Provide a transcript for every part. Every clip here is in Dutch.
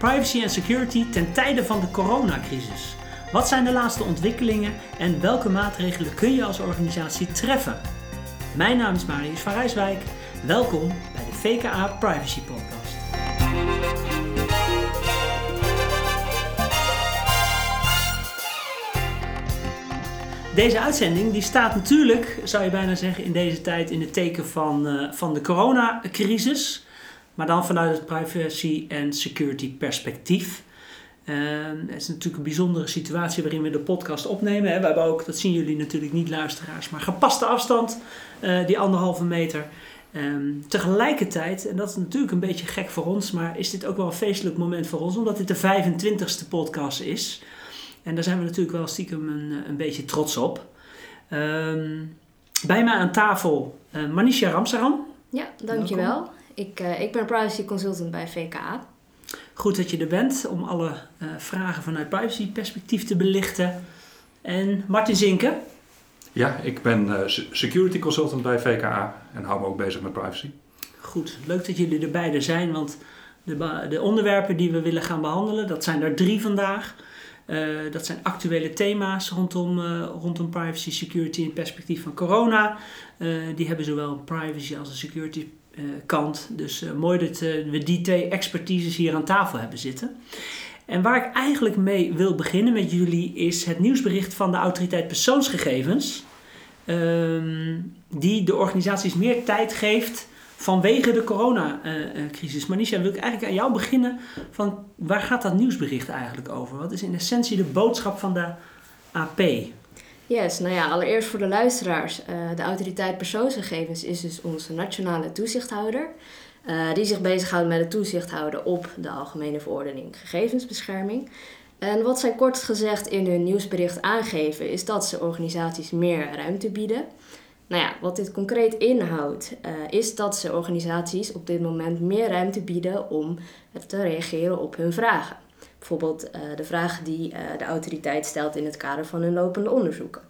Privacy en security ten tijde van de coronacrisis. Wat zijn de laatste ontwikkelingen en welke maatregelen kun je als organisatie treffen? Mijn naam is Marius van Rijswijk. Welkom bij de VKA Privacy Podcast. Deze uitzending die staat natuurlijk, zou je bijna zeggen, in deze tijd in het teken van, uh, van de coronacrisis. Maar dan vanuit het privacy en security perspectief. Uh, het is natuurlijk een bijzondere situatie waarin we de podcast opnemen. Hè. We hebben ook, dat zien jullie natuurlijk niet luisteraars, maar gepaste afstand, uh, die anderhalve meter. Um, tegelijkertijd, en dat is natuurlijk een beetje gek voor ons, maar is dit ook wel een feestelijk moment voor ons, omdat dit de 25ste podcast is. En daar zijn we natuurlijk wel stiekem een, een beetje trots op. Um, bij mij aan tafel uh, Manisha Ramsaram. Ja, dankjewel. Welkom. Ik, uh, ik ben privacy consultant bij VKA. Goed dat je er bent om alle uh, vragen vanuit privacy perspectief te belichten. En Martin Zinken. Ja, ik ben uh, security consultant bij VKA en hou me ook bezig met privacy. Goed, leuk dat jullie er beide zijn, want de, de onderwerpen die we willen gaan behandelen, dat zijn er drie vandaag. Uh, dat zijn actuele thema's rondom, uh, rondom privacy, security in het perspectief van corona. Uh, die hebben zowel een privacy als een security kant. Dus mooi dat we die twee expertises hier aan tafel hebben zitten. En waar ik eigenlijk mee wil beginnen met jullie is het nieuwsbericht van de autoriteit persoonsgegevens. Ehm, die de organisaties meer tijd geeft vanwege de coronacrisis. Manisha, wil ik eigenlijk aan jou beginnen van waar gaat dat nieuwsbericht eigenlijk over? Wat is in essentie de boodschap van de AP? Yes, nou ja, allereerst voor de luisteraars. Uh, de autoriteit persoonsgegevens is dus onze nationale toezichthouder. Uh, die zich bezighoudt met het toezicht houden op de Algemene Verordening Gegevensbescherming. En wat zij kort gezegd in hun nieuwsbericht aangeven, is dat ze organisaties meer ruimte bieden. Nou ja, wat dit concreet inhoudt, uh, is dat ze organisaties op dit moment meer ruimte bieden om te reageren op hun vragen. Bijvoorbeeld uh, de vragen die uh, de autoriteit stelt in het kader van hun lopende onderzoeken.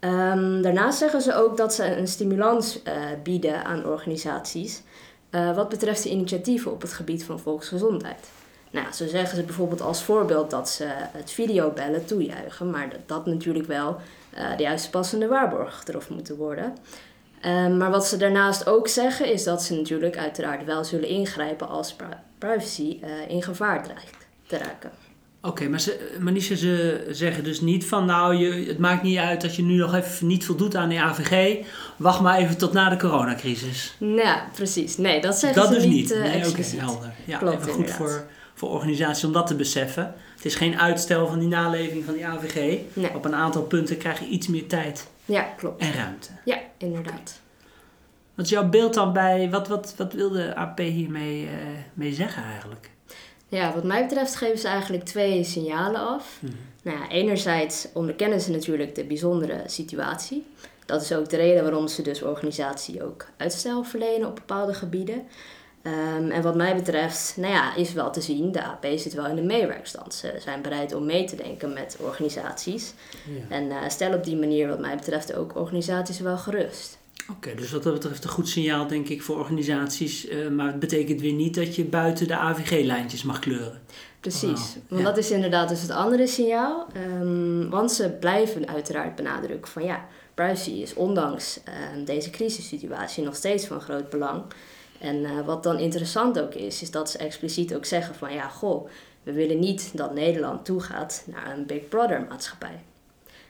Um, daarnaast zeggen ze ook dat ze een stimulans bieden aan organisaties wat betreft de initiatieven op het gebied van volksgezondheid. Nou, zo zeggen ze bijvoorbeeld als voorbeeld dat ze het videobellen toejuichen, maar dat dat natuurlijk wel de juiste passende waarborg erop moeten worden. Um, maar wat ze daarnaast ook zeggen is dat ze natuurlijk uiteraard wel zullen ingrijpen als pri privacy in gevaar dreigt te raken. Oké, okay, maar ze, Manisha, ze zeggen dus niet van nou, je, het maakt niet uit dat je nu nog even niet voldoet aan de AVG. Wacht maar even tot na de coronacrisis. Nou, precies. Nee, dat zeggen dat ze dus niet. niet. Uh, nee, oké, okay, helder. Ja, Klopt, even goed voor, voor organisaties om dat te beseffen. Het is geen uitstel van die naleving van die AVG. Nee. Op een aantal punten krijg je iets meer tijd ja, klopt. en ruimte. Ja, inderdaad. Wat is jouw beeld dan bij, wat, wat, wat wil de AP hiermee uh, mee zeggen eigenlijk? Ja, wat mij betreft geven ze eigenlijk twee signalen af. Mhm. Nou ja, enerzijds onderkennen ze natuurlijk de bijzondere situatie. Dat is ook de reden waarom ze dus organisatie ook uitstel verlenen op bepaalde gebieden. Um, en wat mij betreft, nou ja, is wel te zien, de AP zit wel in de meewerkstand. Ze zijn bereid om mee te denken met organisaties. Ja. En uh, stellen op die manier, wat mij betreft, ook organisaties wel gerust. Oké, dus wat dat betreft een goed signaal, denk ik, voor organisaties. Uh, maar het betekent weer niet dat je buiten de AVG-lijntjes mag kleuren. Precies, Wow, want ja. dat is inderdaad dus het andere signaal. Um, want ze blijven uiteraard benadrukken van ja, privacy is ondanks uh, deze crisissituatie nog steeds van groot belang. En uh, wat dan interessant ook is, is dat ze expliciet ook zeggen van ja, goh, we willen niet dat Nederland toegaat naar een Big Brother maatschappij.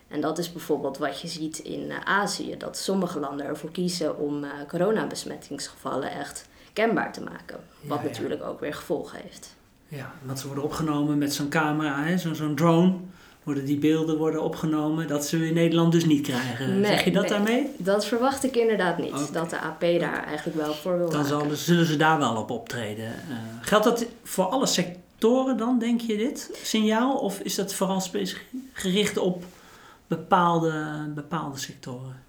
En dat is bijvoorbeeld wat je ziet in uh, Azië, dat sommige landen ervoor kiezen om uh, coronabesmettingsgevallen echt kenbaar te maken. Wat Ja, ja. natuurlijk ook weer gevolgen heeft. Ja, want ze worden opgenomen met zo'n camera, zo'n drone. Worden die beelden worden opgenomen, dat ze we in Nederland dus niet krijgen. Nee, zeg je dat nee. daarmee? Dat verwacht ik inderdaad niet, dat de AP daar eigenlijk wel voor wil Dan maken. zullen ze daar wel op optreden. Uh, geldt dat voor alle sectoren dan, denk je dit signaal? Of is dat vooral specifiek gericht op bepaalde, bepaalde sectoren?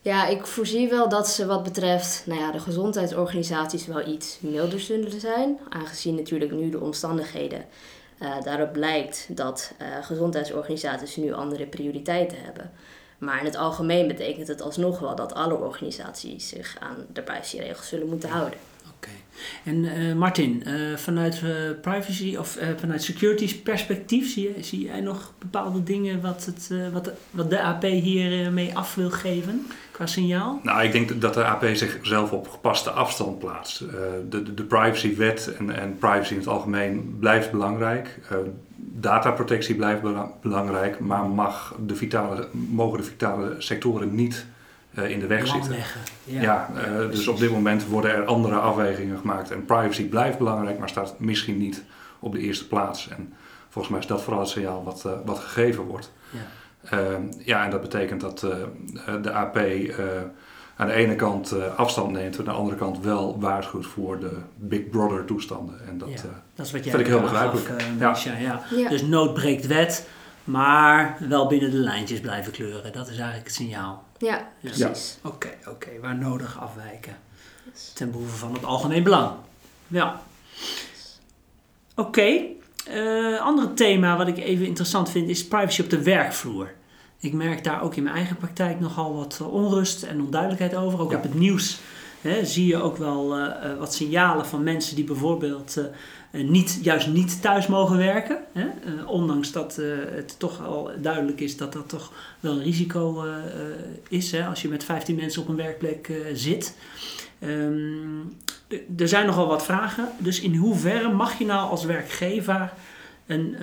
Ja, ik voorzie wel dat ze wat betreft nou ja, de gezondheidsorganisaties wel iets milder zullen zijn. Aangezien natuurlijk nu de omstandigheden uh, daarop lijkt dat uh, gezondheidsorganisaties nu andere prioriteiten hebben. Maar in het algemeen betekent het alsnog wel dat alle organisaties zich aan de privacyregels zullen moeten houden. En eh, Martin, eh, vanuit eh, privacy of vanuit security perspectief, zie, zie jij nog bepaalde dingen wat, het, wat, de, wat de AP hiermee mee af wil geven qua signaal? Nou, ik denk dat de AP zichzelf op gepaste afstand plaatst. de, de, privacywet en, en privacy in het algemeen blijft belangrijk. dataprotectie blijft belangrijk, maar mag de vitale, mogen de vitale sectoren niet in de weg zitten. Ja, ja uh, dus op dit moment worden er andere afwegingen gemaakt. En privacy blijft belangrijk, maar staat misschien niet op de eerste plaats. En volgens mij is dat vooral het signaal wat, uh, wat gegeven wordt. Ja. ja, en dat betekent dat de AP aan de ene kant afstand neemt, aan de andere kant wel waarschuwt voor de Big Brother toestanden. En dat, dat is wat jij vind ik heel begrijpelijk. ja. ja. Dus nood breekt wet, maar wel binnen de lijntjes blijven kleuren. Dat is eigenlijk het signaal. Ja, precies. Oké, oké, waar nodig afwijken. Ten behoeve van het algemeen belang. Ja. Oké, okay. uh, andere thema wat ik even interessant vind is privacy op de werkvloer. Ik merk daar ook in mijn eigen praktijk nogal wat eh, onrust en onduidelijkheid over. Ook op het nieuws hè, zie je ook wel uh, wat signalen van mensen die bijvoorbeeld niet, juist niet thuis mogen werken. Hè? Ondanks dat het toch al duidelijk is dat dat toch wel een risico is hè? als je met 15 mensen op een werkplek zit. Um, er zijn nogal wat vragen. Dus in hoeverre mag je nou als werkgever een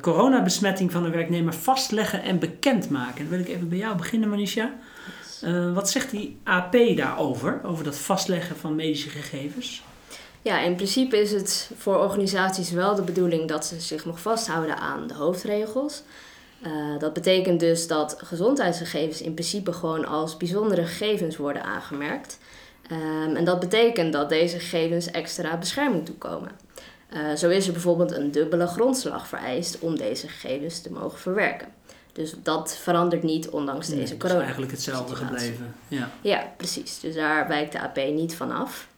coronabesmetting van een werknemer vastleggen en bekendmaken? Dan wil ik even bij jou beginnen, Manisha. Wat zegt die AP daarover, over dat vastleggen van medische gegevens? Ja, in principe is het voor organisaties wel de bedoeling dat ze zich nog vasthouden aan de hoofdregels. Uh, dat betekent dus dat gezondheidsgegevens in principe gewoon als bijzondere gegevens worden aangemerkt. Um, en dat betekent dat deze gegevens extra bescherming toekomen. Uh, zo is er bijvoorbeeld een dubbele grondslag vereist om deze gegevens te mogen verwerken. Dus dat verandert niet ondanks nee, deze corona. Het is eigenlijk hetzelfde gebleven. Ja. ja, precies. Dus daar wijkt de AP niet van af.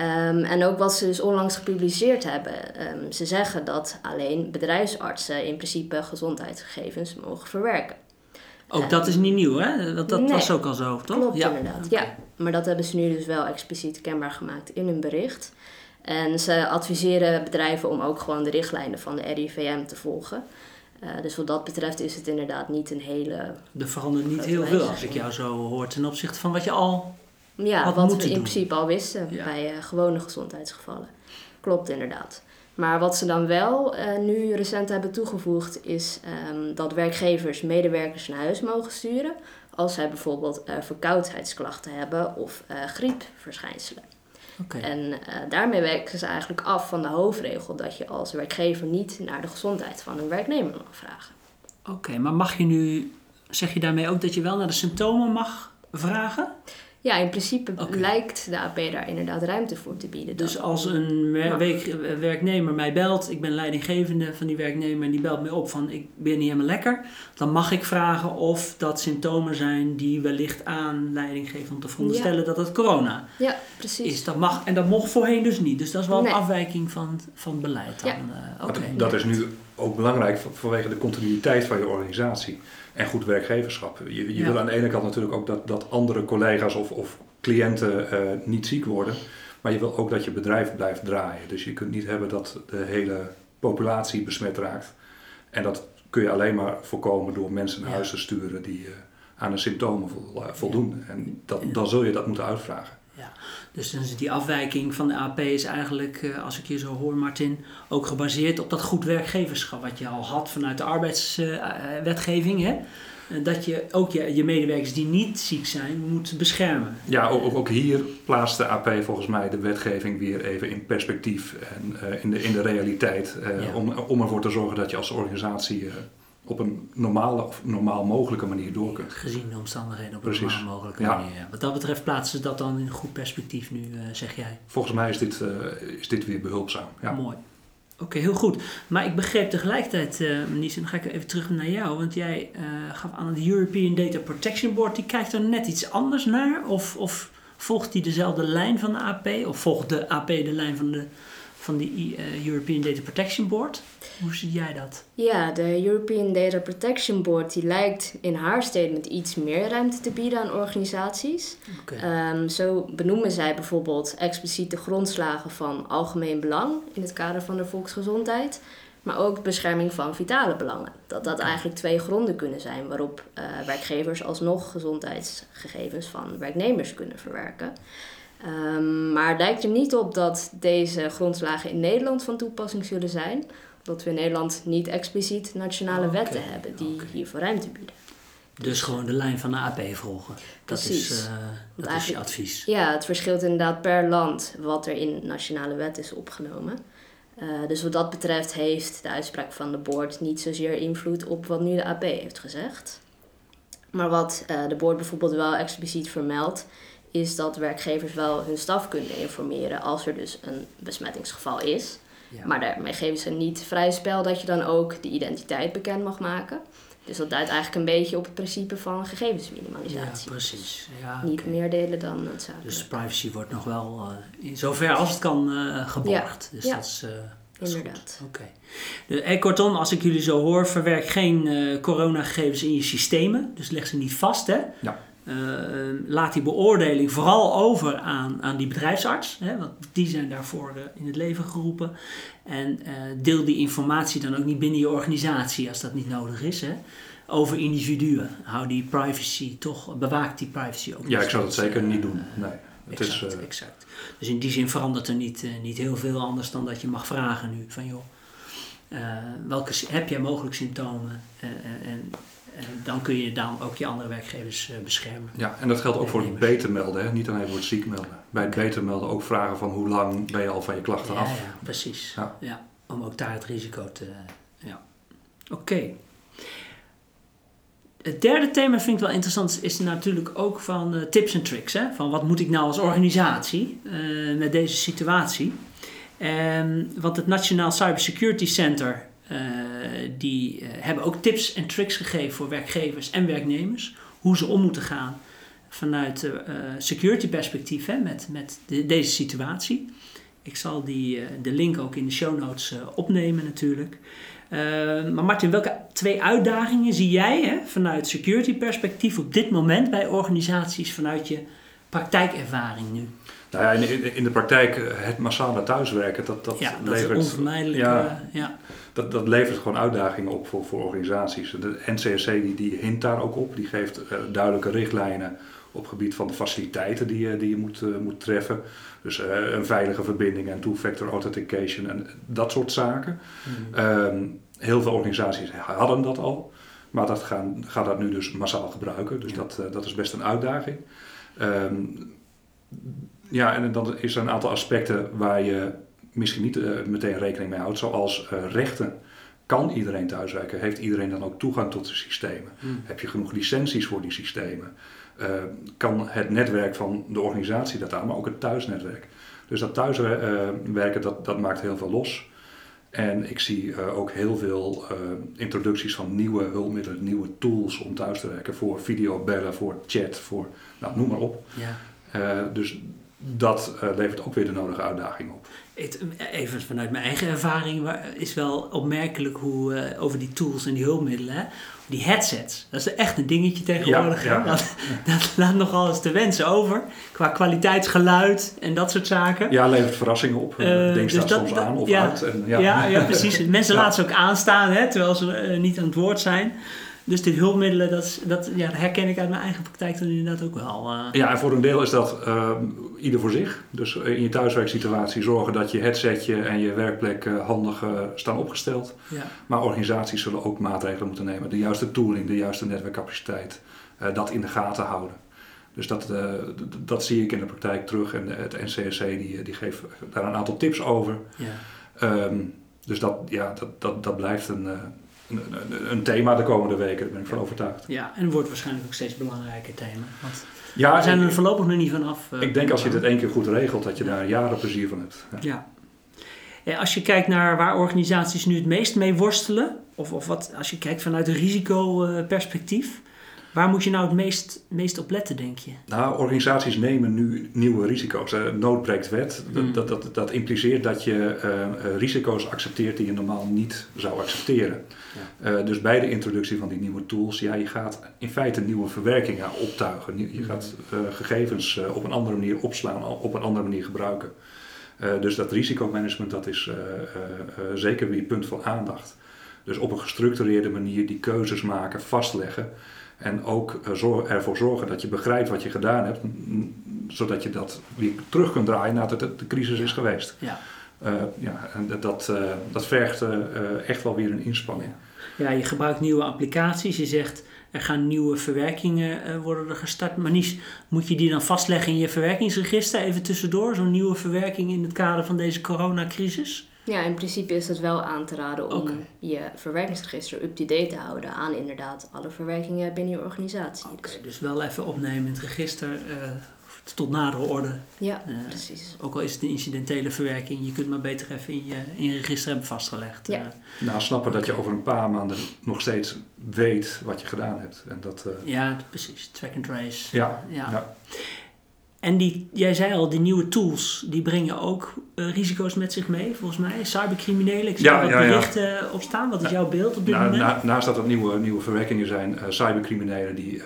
Um, en ook wat ze dus onlangs gepubliceerd hebben. Um, ze zeggen dat alleen bedrijfsartsen in principe gezondheidsgegevens mogen verwerken. Ook dat is niet nieuw, hè? Dat, dat was ook al zo, toch? Klopt, ja. inderdaad. Ja, maar dat hebben ze nu dus wel expliciet kenbaar gemaakt in hun bericht. En ze adviseren bedrijven om ook gewoon de richtlijnen van de RIVM te volgen. Uh, dus wat dat betreft is het inderdaad niet een hele. Er verandert niet heel veel als ik jou zo hoor ten opzichte van wat je al ja, wat we in principe al wisten bij uh, gewone gezondheidsgevallen. Klopt inderdaad. Maar wat ze dan wel uh, nu recent hebben toegevoegd is um, dat werkgevers medewerkers naar huis mogen sturen als zij bijvoorbeeld verkoudheidsklachten hebben of griepverschijnselen. Okay. En daarmee wijken ze eigenlijk af van de hoofdregel dat je als werkgever niet naar de gezondheid van een werknemer mag vragen. Oké, maar mag je nu, zeg je daarmee ook dat je wel naar de symptomen mag vragen? Ja, in principe lijkt de AP daar inderdaad ruimte voor te bieden. Dus als een werknemer mij belt, ik ben leidinggevende van die werknemer en die belt mij op van ik ben niet helemaal lekker, dan mag ik vragen of dat symptomen zijn die wellicht aan leidinggeven om te veronderstellen dat het corona ja, precies. is. Dat mag, en dat mocht voorheen dus niet. Dus dat is wel een afwijking van, van beleid. Dan. Ja. Uh, dat is nu ook belangrijk vanwege de continuïteit van je organisatie en goed werkgeverschap. Je, je wil aan de ene kant natuurlijk ook dat, dat andere collega's of, of cliënten uh, niet ziek worden. Maar je wil ook dat je bedrijf blijft draaien. Dus je kunt niet hebben dat de hele populatie besmet raakt. En dat kun je alleen maar voorkomen door mensen naar huis te sturen die uh, aan de symptomen eh, voldoen. En dat, dan zul je dat moeten uitvragen. Ja. Dus die afwijking van de AP is eigenlijk, als ik je zo hoor Martin, ook gebaseerd op dat goed werkgeverschap wat je al had vanuit de arbeidswetgeving. Hè? Dat je ook je, je medewerkers die niet ziek zijn moet beschermen. Ja, ook, ook hier plaatst de AP volgens mij de wetgeving weer even in perspectief en uh, in, de, in de realiteit. Uh, om, om ervoor te zorgen dat je als organisatie uh, op een normale of normaal mogelijke manier door kunt. Gezien de omstandigheden op een normaal mogelijke manier. Wat dat betreft plaatsen ze dat dan in een goed perspectief nu, uh, zeg jij? Volgens mij is dit, uh, is dit weer behulpzaam. Ja. Mooi. Oké, heel goed. Maar ik begreep tegelijkertijd, uh, Manies, en dan ga ik even terug naar jou. Want jij uh, gaf aan de European Data Protection Board, die kijkt er net iets anders naar? Of, of volgt die dezelfde lijn van de AP? Of volgt de AP de lijn van de van die uh, European Data Protection Board. Hoe zie jij dat? Ja, de European Data Protection Board die lijkt in haar statement iets meer ruimte te bieden aan organisaties. Okay. Um, zo benoemen zij bijvoorbeeld expliciet de grondslagen van algemeen belang in het kader van de volksgezondheid, maar ook bescherming van vitale belangen. Dat dat eigenlijk twee gronden kunnen zijn waarop uh, werkgevers alsnog gezondheidsgegevens van werknemers kunnen verwerken. Um, maar het lijkt er niet op dat deze grondslagen in Nederland van toepassing zullen zijn, omdat we in Nederland niet expliciet nationale wetten hebben die okay. hiervoor ruimte bieden. Dus gewoon de lijn van de AP volgen. Precies. Dat is, uh, dat is je advies. Ja, het verschilt inderdaad per land wat er in nationale wet is opgenomen. Uh, dus wat dat betreft heeft de uitspraak van de board niet zozeer invloed op wat nu de AP heeft gezegd. Maar wat uh, de board bijvoorbeeld wel expliciet vermeldt, is dat werkgevers wel hun staf kunnen informeren als er dus een besmettingsgeval is. Maar daarmee geven ze niet vrij spel dat je dan ook de identiteit bekend mag maken. Dus dat duidt eigenlijk een beetje op het principe van gegevensminimalisatie. Ja, precies. Ja, niet meer delen dan noodzakelijk. Dus privacy wordt nog wel uh, in zover als het kan uh, geborgd. Ja. Dus dat is... Uh, Inderdaad. Oké. Okay. kortom, als ik jullie zo hoor, verwerk geen uh, coronagegevens in je systemen. Dus leg ze niet vast, hè? Ja. Uh, laat die beoordeling vooral over aan, aan die bedrijfsarts, hè, want die zijn daarvoor uh, in het leven geroepen. En uh, deel die informatie dan ook niet binnen je organisatie als dat niet nodig is. Hè, over individuen. Hou die privacy toch, bewaak die privacy ook. Ja, ik zou dat zeker niet doen. Nee. Het exact, is, exact. Dus in die zin verandert er niet, niet heel veel anders dan dat je mag vragen nu van joh. welke heb jij mogelijk symptomen en en dan kun je dan ook je andere werkgevers uh, beschermen. Ja, en dat geldt ook voor het beter melden, hè? niet alleen voor het ziek melden. Bij het beter melden ook vragen van hoe lang ben je al van je klachten ja, af. Ja, precies. Ja. ja. om ook daar het risico te... Ja. Oké. Het derde thema vind ik wel interessant, is natuurlijk ook van uh, tips en tricks. Hè? Van wat moet ik nou als organisatie uh, met deze situatie? Um, want het Nationaal Cybersecurity Center die uh, hebben ook tips en tricks gegeven voor werkgevers en werknemers. Hoe ze om moeten gaan vanuit uh, security perspectief hè, met, met de, deze situatie. Ik zal die, de link ook in de show notes opnemen natuurlijk. maar Martin, welke twee uitdagingen zie jij hè, vanuit security perspectief op dit moment bij organisaties vanuit je praktijkervaring nu? Nou ja, in, in de praktijk het massale thuiswerken, dat, dat, ja, dat levert... Is onvermijdelijk. Ja, ja dat, dat levert gewoon uitdagingen op voor, voor organisaties. De NCSC die, die hint daar ook op, die geeft uh, duidelijke richtlijnen op gebied van de faciliteiten die, je, die je moet, uh, moet treffen. Dus uh, een veilige verbinding en two-factor authentication en dat soort zaken. Mm. Um, heel veel organisaties hadden dat al, maar dat gaan, gaan dat nu dus massaal gebruiken. Dus ja. dat, dat is best een uitdaging. Um, ja, en dan is er een aantal aspecten waar je misschien niet uh, meteen rekening mee houdt, zoals uh, rechten. Kan iedereen thuiswerken? Heeft iedereen dan ook toegang tot de systemen? Hmm. Heb je genoeg licenties voor die systemen? Uh, kan het netwerk van de organisatie dat aan, maar ook het thuisnetwerk? Dus dat thuiswerken, dat, dat maakt heel veel los. En ik zie ook heel veel introducties van nieuwe hulpmiddelen, nieuwe tools om thuis te werken. Voor videobellen, voor chat, voor nou, noem maar op. Ja. dus dat levert ook weer de nodige uitdaging op even vanuit mijn eigen ervaring is wel opmerkelijk hoe uh, over die tools en die hulpmiddelen, hè, die headsets, dat is echt een dingetje tegenwoordig. Ja, ja. Dat, dat, laat nogal eens te wensen over qua kwaliteitsgeluid en dat soort zaken. Ja, levert verrassingen op. Uh, Denk dus staat dat, soms aan of ja, uit. En, ja. Ja, ja, precies. Mensen laten ze ook aanstaan hè, terwijl ze niet aan het woord zijn. Dus dit hulpmiddelen, dat, dat, ja, herken ik uit mijn eigen praktijk dan inderdaad ook wel. Uh. Ja, en voor een deel is dat uh, ieder voor zich. Dus in je thuiswerksituatie zorgen dat je headsetje en je werkplek uh, handig staan opgesteld. Ja. Maar organisaties zullen ook maatregelen moeten nemen. De juiste tooling, de juiste netwerkcapaciteit, dat in de gaten houden. Dus dat, dat zie ik in de praktijk terug. En het NCSC die, die geeft daar een aantal tips over. Ja. Um, dus dat, ja, dat, dat, dat blijft een een, een, thema de komende weken, daar ben ik van overtuigd. Ja, en wordt waarschijnlijk ook steeds belangrijker thema. Want ja, we zijn er voorlopig nog niet vanaf. Uh, ik denk als je dit één keer goed regelt, dat je daar jaren plezier van hebt. Ja. als je kijkt naar waar organisaties nu het meest mee worstelen, of, of wat, als je kijkt vanuit een risicoperspectief, Waar moet je nou het meest, meest op letten, denk je? Nou, organisaties nemen nu nieuwe risico's. Uh, nood breekt wet. Hmm. Dat, dat, dat, dat impliceert dat je eh, eh, risico's accepteert die je normaal niet zou accepteren. Ja. Uh, dus bij de introductie van die nieuwe tools, ja, je gaat in feite nieuwe verwerkingen optuigen. Je gaat gegevens op een andere manier opslaan, op een andere manier gebruiken. dus dat risicomanagement, dat is zeker weer punt van aandacht. Dus op een gestructureerde manier die keuzes maken, vastleggen. En ook uh, ervoor zorgen dat je begrijpt wat je gedaan hebt, zodat je dat weer terug kunt draaien nadat de, crisis is geweest. Ja. Uh, ja, en dat, uh, dat vergt echt wel weer een inspanning. Ja, je gebruikt nieuwe applicaties. Je zegt er gaan nieuwe verwerkingen worden er gestart. Maar niet, moet je die dan vastleggen in je verwerkingsregister even tussendoor? Zo'n nieuwe verwerking in het kader van deze coronacrisis? Ja, in principe is het wel aan te raden om okay. je verwerkingsregister up-to-date te houden aan inderdaad alle verwerkingen binnen je organisatie. Oké, okay, dus wel even opnemen in het register uh, tot nadere orde. Ja, uh, precies. Ook al is het een incidentele verwerking, je kunt maar beter even in je, in je register hebben vastgelegd. Ja. Uh, nou, snappen dat je over een paar maanden nog steeds weet wat je gedaan hebt. En dat, ja, precies. Track and trace. Ja, ja. ja. En die, jij zei al, die nieuwe tools, die brengen ook uh, risico's met zich mee, volgens mij. Cybercriminelen, ik zie ja, wat ja, berichten ja. op staan. Wat is jouw beeld op dit nou, moment? Na, naast dat het nieuwe, nieuwe verwerkingen zijn, uh, cybercriminelen die uh,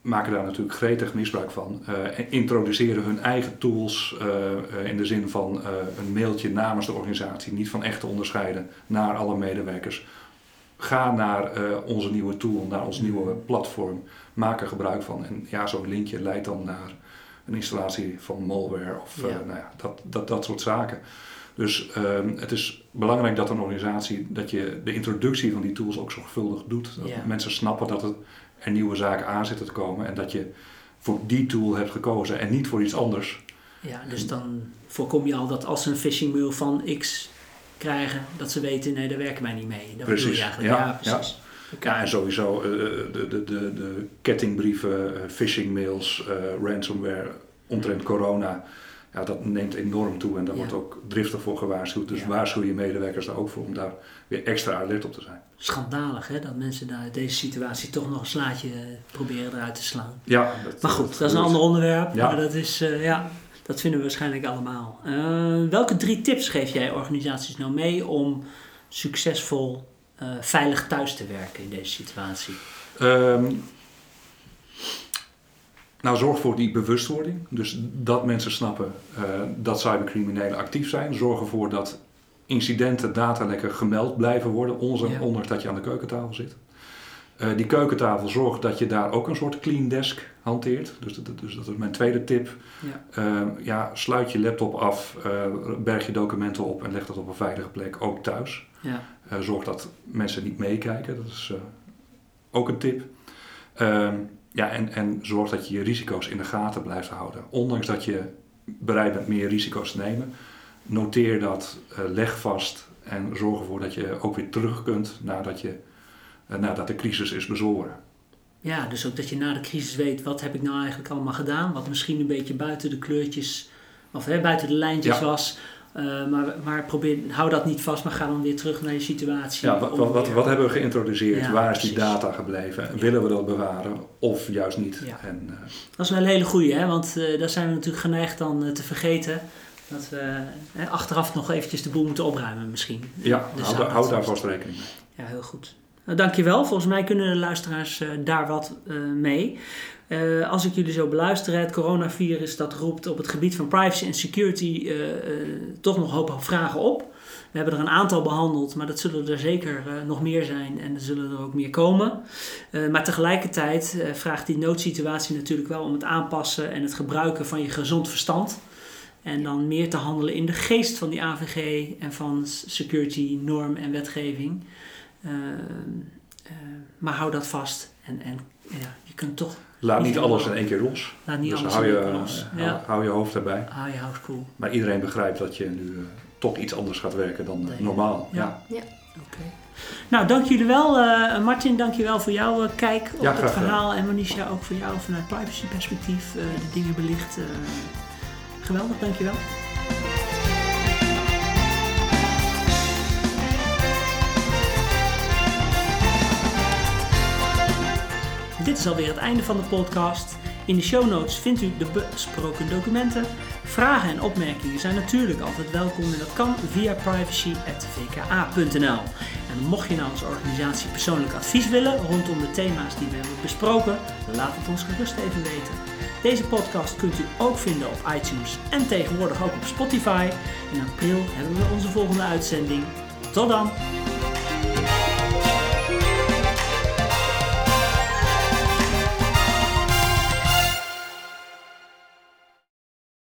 maken daar natuurlijk gretig misbruik van. en introduceren hun eigen tools in de zin van een mailtje namens de organisatie, niet van echt te onderscheiden, naar alle medewerkers. Ga naar onze nieuwe tool, naar ons nieuwe platform, maak er gebruik van. En ja, zo'n linkje leidt dan naar een installatie van malware of ja. uh, nou ja, dat, dat, dat soort zaken. Dus um, het is belangrijk dat een organisatie, dat je de introductie van die tools ook zorgvuldig doet. Dat mensen snappen dat het, er nieuwe zaken aan zitten te komen en dat je voor die tool hebt gekozen en niet voor iets anders. Ja, dus dan voorkom je al dat als ze een phishing mail van X krijgen, dat ze weten, nee, daar werken wij niet mee. Dat precies. Je eigenlijk. Ja, ja precies. Ja. Ja, en sowieso uh, de, de, de, de kettingbrieven, uh, phishing mails, ransomware omtrent corona. Ja, dat neemt enorm toe en daar Ja. wordt ook driftig voor gewaarschuwd. Dus Ja. waarschuw je medewerkers daar ook voor om daar weer extra alert op te zijn. Schandalig hè, dat mensen daar uit deze situatie toch nog een slaatje eh, proberen eruit te slaan. Ja, Maar goed, dat is een ander onderwerp. Ja. Maar dat is, eh, ja, dat vinden we waarschijnlijk allemaal. Eh, welke drie tips geef jij organisaties nou mee om succesvol eh, veilig thuis te werken in deze situatie? Ehm, nou, zorg voor die bewustwording. Dus dat mensen snappen eh, dat cybercriminelen actief zijn. Zorg ervoor dat incidenten, datalekken gemeld blijven worden, onze- Ja. ondanks dat je aan de keukentafel zit. Eh, die keukentafel zorgt dat je daar ook een soort clean desk hanteert. Dus dat, dus dat is mijn tweede tip. Ja. Eh, ja, sluit je laptop af, berg je documenten op en leg dat op een veilige plek, ook thuis. Ja. Eh, zorg dat mensen niet meekijken, dat is eh, ook een tip. Ehm, ja, en, en zorg dat je je risico's in de gaten blijft houden. Ondanks dat je bereid bent meer risico's te nemen, noteer dat, eh, leg vast en zorg ervoor dat je ook weer terug kunt nadat, je, nadat de crisis is bezworen. ja, dus ook dat je na de crisis weet, wat heb ik nou eigenlijk allemaal gedaan? Wat misschien een beetje buiten de kleurtjes, of hè, buiten de lijntjes Ja. was. Eh, maar, maar probeer, hou dat niet vast, maar ga dan weer terug naar je situatie. Ja, wat, wat, wat, hebben we geïntroduceerd? Ja, Waar is die data gebleven? Willen we dat bewaren of juist niet? Ja. En, eh, Dat is wel een hele goeie, hè? want eh, daar zijn we natuurlijk geneigd dan te vergeten. Dat we achteraf nog eventjes de boel moeten opruimen misschien. ja, Dus hou, hou daar vast rekening mee. Ja, heel goed. Nou, dankjewel. Volgens mij kunnen de luisteraars daar wat mee. Eh, als ik jullie zo beluister, het coronavirus dat roept op het gebied van privacy en security eh, eh, toch nog een hoop vragen op. We hebben er een aantal behandeld, maar dat zullen er zeker nog meer zijn en er zullen er ook meer komen. Maar tegelijkertijd vraagt die noodsituatie natuurlijk wel om het aanpassen en het gebruiken van je gezond verstand. En dan meer te handelen in de geest van die AVG en van security, norm en wetgeving. Eh, eh, maar hou dat vast en, en ja, je kunt toch, Laat niet alles in één keer los. laat niet dus alles hou je, los. hou, Ja, hou je hoofd erbij. hou je house cool. Maar iedereen begrijpt dat je nu eh, toch iets anders gaat werken dan eh, Nee. normaal. Ja. Ja. Oké. Nou, dank jullie wel. eh, Martin, dank je wel voor jouw eh, kijk op Ja, het verhaal. En Manisha, ook voor jou vanuit privacy perspectief eh, de dingen belicht. eh, geweldig, dank je wel. Dit is alweer het einde van de podcast. In de show notes vindt u de besproken documenten. Vragen en opmerkingen zijn natuurlijk altijd welkom en dat kan via privacy.vka.nl. En mocht je nou als organisatie persoonlijk advies willen rondom de thema's die we hebben besproken, laat het ons gerust even weten. Deze podcast kunt u ook vinden op iTunes en tegenwoordig ook op Spotify. In april hebben we onze volgende uitzending. Tot dan!